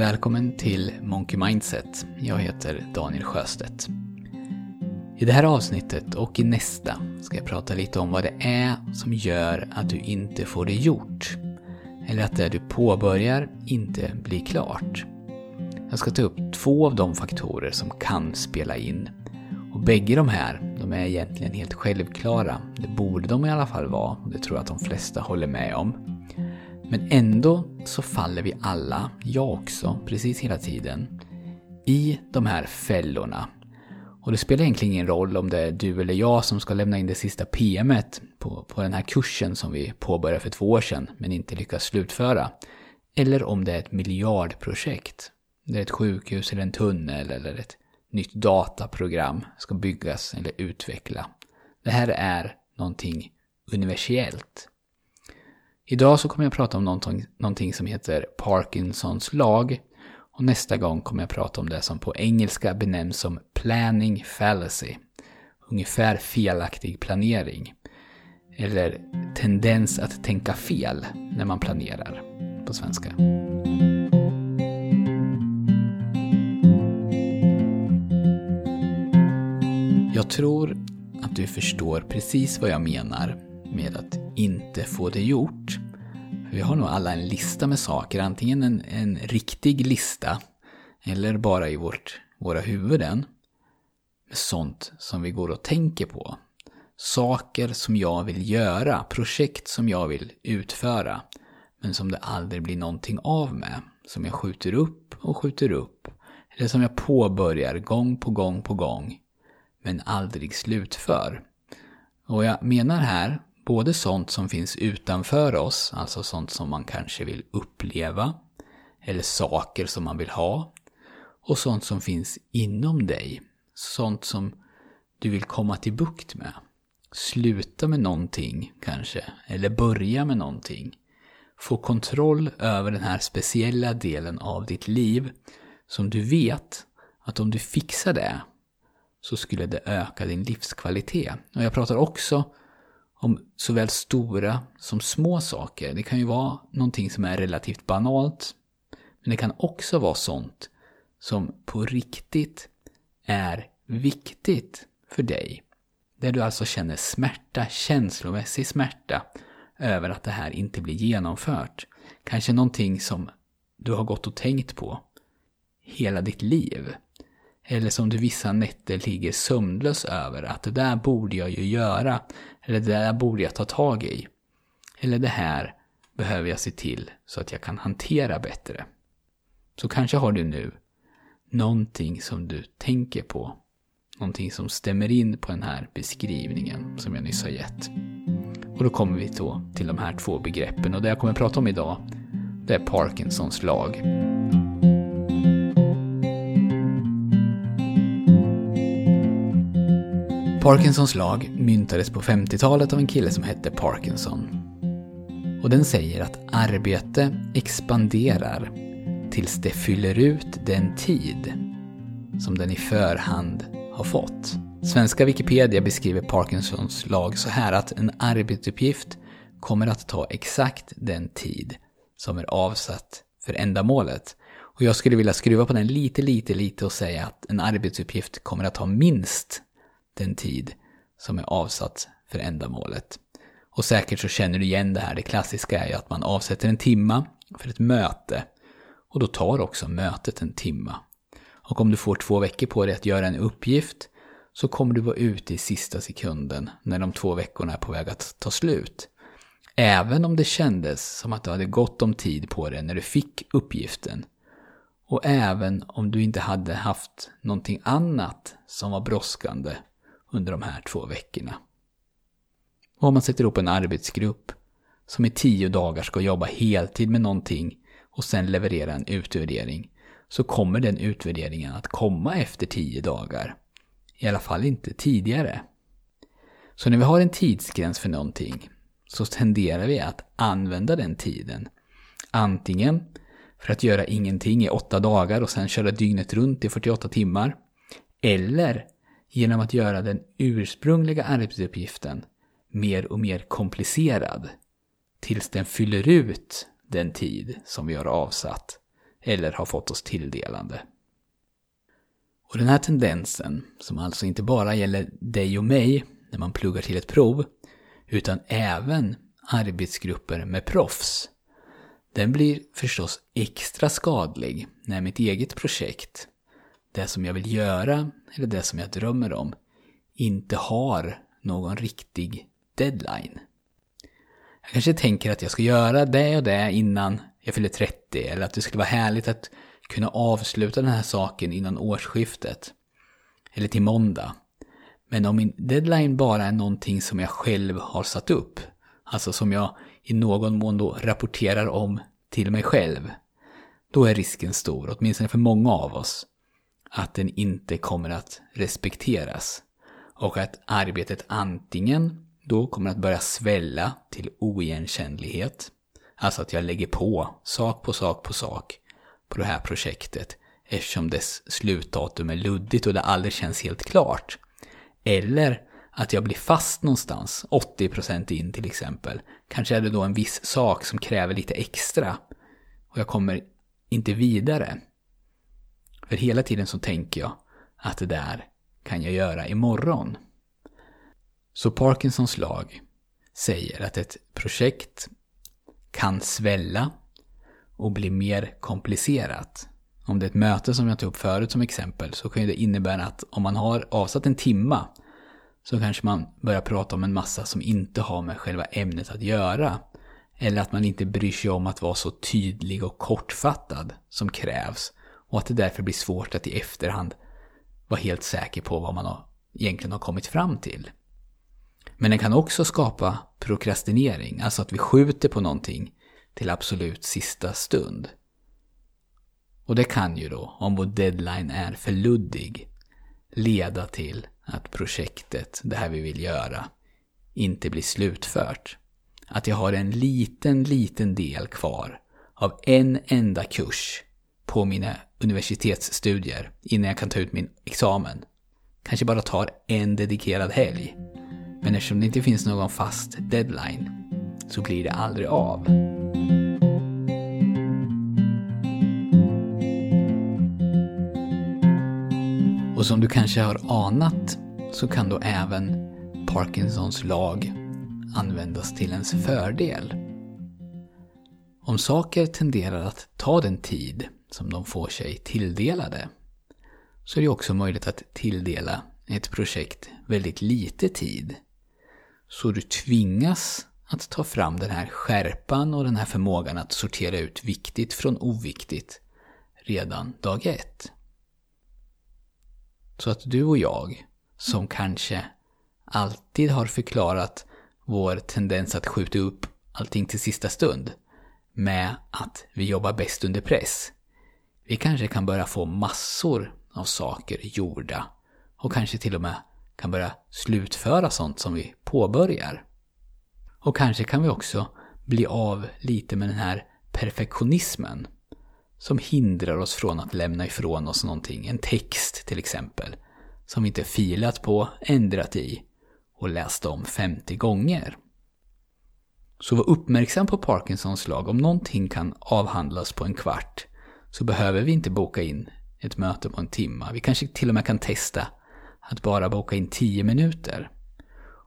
Välkommen till Monkey Mindset. Jag heter Daniel Sjöstedt. I det här avsnittet och i nästa ska jag prata lite om vad det är som gör att du inte får det gjort. Eller att det du påbörjar inte blir klart. Jag ska ta upp två av de faktorer som kan spela in. Och bägge de här, de är egentligen helt självklara. Det borde de i alla fall vara, och det tror jag att de flesta håller med om. Men ändå så faller vi alla, jag också, precis hela tiden, i de här fällorna. Och det spelar egentligen ingen roll om det är du eller jag som ska lämna in det sista PMet på, på den här kursen som vi påbörjade för två år sedan men inte lyckas slutföra. Eller om det är ett miljardprojekt. Det är ett sjukhus eller en tunnel eller ett nytt dataprogram ska byggas eller utveckla. Det här är någonting universellt. Idag så kommer jag prata om någonting, någonting som heter Parkinsons lag. Och nästa gång kommer jag prata om det som på engelska benämns som planning fallacy. Ungefär felaktig planering. Eller tendens att tänka fel när man planerar på svenska. Jag tror att du förstår precis vad jag menar med att inte få det gjort. Vi har nog alla en lista med saker, antingen en, en riktig lista eller bara i vårt, våra huvuden. Med sånt som vi går och tänker på. Saker som jag vill göra, projekt som jag vill utföra. Men som det aldrig blir någonting av med. Som jag skjuter upp och skjuter upp. Eller som jag påbörjar gång på gång på gång. Men aldrig slutför. Och jag menar här Både sånt som finns utanför oss, alltså sånt som man kanske vill uppleva, eller saker som man vill ha, och sånt som finns inom dig, sånt som du vill komma till bukt med. Sluta med någonting kanske, eller börja med någonting. Få kontroll över den här speciella delen av ditt liv som du vet att om du fixar det så skulle det öka din livskvalitet. Och jag pratar också om såväl stora som små saker. Det kan ju vara någonting som är relativt banalt. Men det kan också vara sånt som på riktigt är viktigt för dig. Där du alltså känner smärta, känslomässig smärta över att det här inte blir genomfört. Kanske någonting som du har gått och tänkt på hela ditt liv. Eller som du vissa nätter ligger sömnlös över att det där borde jag ju göra. Eller det där borde jag ta tag i. Eller det här behöver jag se till så att jag kan hantera bättre. Så kanske har du nu någonting som du tänker på. Någonting som stämmer in på den här beskrivningen som jag nyss har gett. Och då kommer vi då till de här två begreppen och det jag kommer att prata om idag det är Parkinsons lag. Parkinsons lag myntades på 50-talet av en kille som hette Parkinson. Och den säger att arbete expanderar tills det fyller ut den tid som den i förhand har fått. Svenska Wikipedia beskriver Parkinsons lag så här att en arbetsuppgift kommer att ta exakt den tid som är avsatt för ändamålet. Och jag skulle vilja skruva på den lite, lite, lite och säga att en arbetsuppgift kommer att ta minst den tid som är avsatt för ändamålet. Och säkert så känner du igen det här. Det klassiska är ju att man avsätter en timma för ett möte. Och då tar också mötet en timma. Och om du får två veckor på dig att göra en uppgift så kommer du vara ute i sista sekunden när de två veckorna är på väg att ta slut. Även om det kändes som att du hade gott om tid på dig när du fick uppgiften. Och även om du inte hade haft någonting annat som var brådskande under de här två veckorna. Och om man sätter ihop en arbetsgrupp som i tio dagar ska jobba heltid med någonting och sen leverera en utvärdering så kommer den utvärderingen att komma efter tio dagar. I alla fall inte tidigare. Så när vi har en tidsgräns för någonting så tenderar vi att använda den tiden. Antingen för att göra ingenting i åtta dagar och sen köra dygnet runt i 48 timmar. Eller genom att göra den ursprungliga arbetsuppgiften mer och mer komplicerad tills den fyller ut den tid som vi har avsatt eller har fått oss tilldelande. Och den här tendensen, som alltså inte bara gäller dig och mig när man pluggar till ett prov, utan även arbetsgrupper med proffs, den blir förstås extra skadlig när mitt eget projekt, det som jag vill göra eller det som jag drömmer om, inte har någon riktig deadline. Jag kanske tänker att jag ska göra det och det innan jag fyller 30 eller att det skulle vara härligt att kunna avsluta den här saken innan årsskiftet. Eller till måndag. Men om min deadline bara är någonting som jag själv har satt upp, alltså som jag i någon mån då rapporterar om till mig själv, då är risken stor, åtminstone för många av oss, att den inte kommer att respekteras. Och att arbetet antingen då kommer att börja svälla till oigenkännlighet, alltså att jag lägger på sak på sak på sak på det här projektet eftersom dess slutdatum är luddigt och det aldrig känns helt klart. Eller att jag blir fast någonstans, 80% in till exempel. Kanske är det då en viss sak som kräver lite extra och jag kommer inte vidare. För hela tiden så tänker jag att det där kan jag göra imorgon. Så Parkinsons lag säger att ett projekt kan svälla och bli mer komplicerat. Om det är ett möte som jag tog upp förut som exempel så kan det innebära att om man har avsatt en timma så kanske man börjar prata om en massa som inte har med själva ämnet att göra. Eller att man inte bryr sig om att vara så tydlig och kortfattad som krävs. Och att det därför blir svårt att i efterhand vara helt säker på vad man har, egentligen har kommit fram till. Men den kan också skapa prokrastinering, alltså att vi skjuter på någonting till absolut sista stund. Och det kan ju då, om vår deadline är för luddig, leda till att projektet, det här vi vill göra, inte blir slutfört. Att jag har en liten, liten del kvar av en enda kurs på mina universitetsstudier innan jag kan ta ut min examen. Kanske bara tar en dedikerad helg. Men eftersom det inte finns någon fast deadline så blir det aldrig av. Och som du kanske har anat så kan då även Parkinsons lag användas till ens fördel. Om saker tenderar att ta den tid som de får sig tilldelade så är det också möjligt att tilldela ett projekt väldigt lite tid. Så du tvingas att ta fram den här skärpan och den här förmågan att sortera ut viktigt från oviktigt redan dag ett. Så att du och jag, som kanske alltid har förklarat vår tendens att skjuta upp allting till sista stund med att vi jobbar bäst under press. Vi kanske kan börja få massor av saker gjorda och kanske till och med kan börja slutföra sånt som vi påbörjar. Och kanske kan vi också bli av lite med den här perfektionismen som hindrar oss från att lämna ifrån oss någonting, en text till exempel, som vi inte filat på, ändrat i och läst om 50 gånger. Så var uppmärksam på Parkinsons lag. Om någonting kan avhandlas på en kvart så behöver vi inte boka in ett möte på en timme. Vi kanske till och med kan testa att bara boka in 10 minuter.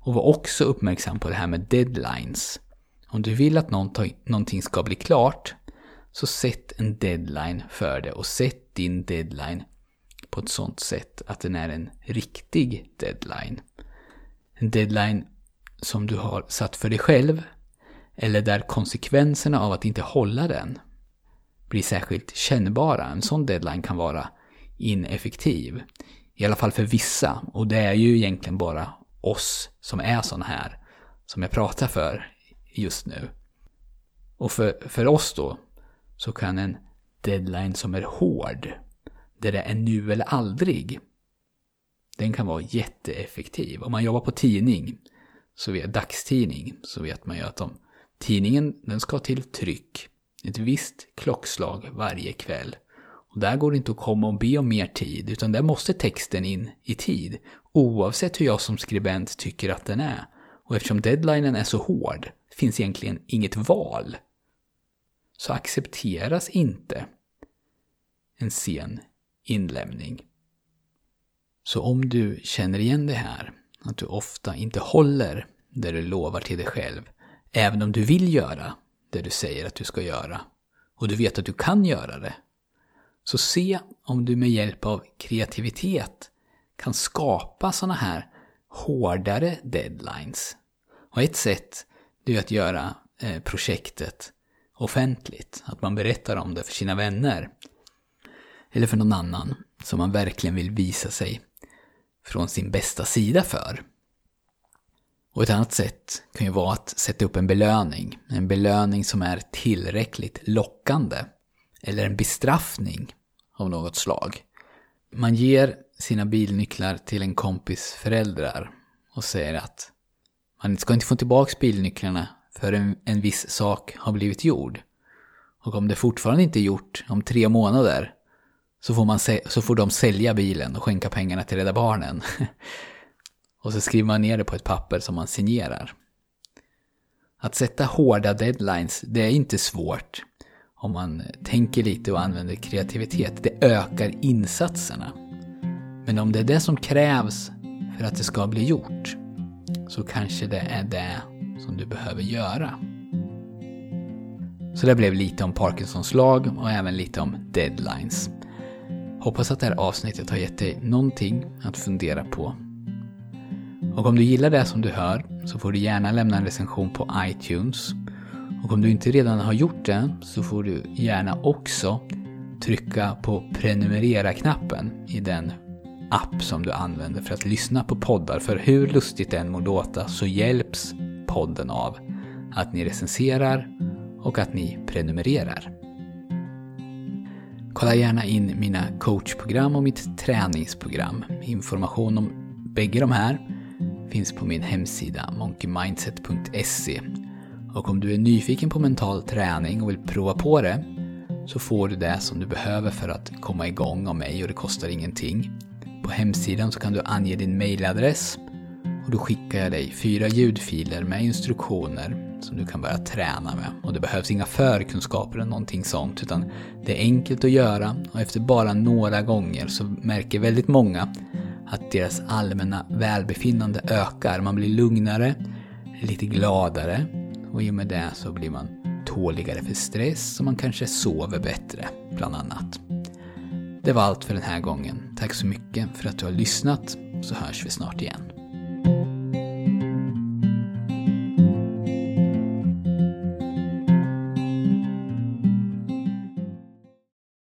Och var också uppmärksam på det här med deadlines. Om du vill att någonting ska bli klart, så sätt en deadline för det och sätt din deadline på ett sånt sätt att den är en riktig deadline. En deadline som du har satt för dig själv eller där konsekvenserna av att inte hålla den blir särskilt kännbara. En sån deadline kan vara ineffektiv. I alla fall för vissa. Och det är ju egentligen bara oss som är såna här som jag pratar för just nu. Och för, för oss då så kan en deadline som är hård, där det är nu eller aldrig, den kan vara jätteeffektiv. Om man jobbar på tidning, så vet, dagstidning, så vet man ju att om tidningen den ska till tryck ett visst klockslag varje kväll. Och där går det inte att komma och be om mer tid, utan där måste texten in i tid. Oavsett hur jag som skribent tycker att den är. Och eftersom deadlinen är så hård finns egentligen inget val. Så accepteras inte en sen inlämning. Så om du känner igen det här, att du ofta inte håller det du lovar till dig själv, även om du vill göra det du säger att du ska göra, och du vet att du kan göra det, så se om du med hjälp av kreativitet kan skapa sådana här hårdare deadlines. Och ett sätt det är att göra eh, projektet offentligt. Att man berättar om det för sina vänner. Eller för någon annan som man verkligen vill visa sig från sin bästa sida för. Och ett annat sätt kan ju vara att sätta upp en belöning. En belöning som är tillräckligt lockande. Eller en bestraffning av något slag. Man ger sina bilnycklar till en kompis föräldrar och säger att man ska inte få tillbaka bilnycklarna förrän en, en viss sak har blivit gjord. Och om det fortfarande inte är gjort om tre månader så får, man så får de sälja bilen och skänka pengarna till Rädda Barnen. och så skriver man ner det på ett papper som man signerar. Att sätta hårda deadlines, det är inte svårt om man tänker lite och använder kreativitet. Det ökar insatserna. Men om det är det som krävs för att det ska bli gjort, så kanske det är det som du behöver göra. Så det blev lite om Parkinsons lag och även lite om deadlines. Hoppas att det här avsnittet har gett dig någonting att fundera på. Och om du gillar det som du hör så får du gärna lämna en recension på iTunes. Och om du inte redan har gjort det så får du gärna också trycka på prenumerera-knappen i den app som du använder för att lyssna på poddar. För hur lustigt det än må låta så hjälps podden av att ni recenserar och att ni prenumererar. Kolla gärna in mina coachprogram och mitt träningsprogram. Information om bägge de här finns på min hemsida monkeymindset.se. Och om du är nyfiken på mental träning och vill prova på det så får du det som du behöver för att komma igång av mig och det kostar ingenting. På hemsidan så kan du ange din mailadress och då skickar jag dig fyra ljudfiler med instruktioner som du kan börja träna med. Och det behövs inga förkunskaper eller någonting sånt utan det är enkelt att göra och efter bara några gånger så märker väldigt många att deras allmänna välbefinnande ökar. Man blir lugnare, lite gladare och i och med det så blir man tåligare för stress och man kanske sover bättre, bland annat. Det var allt för den här gången. Tack så mycket för att du har lyssnat, så hörs vi snart igen.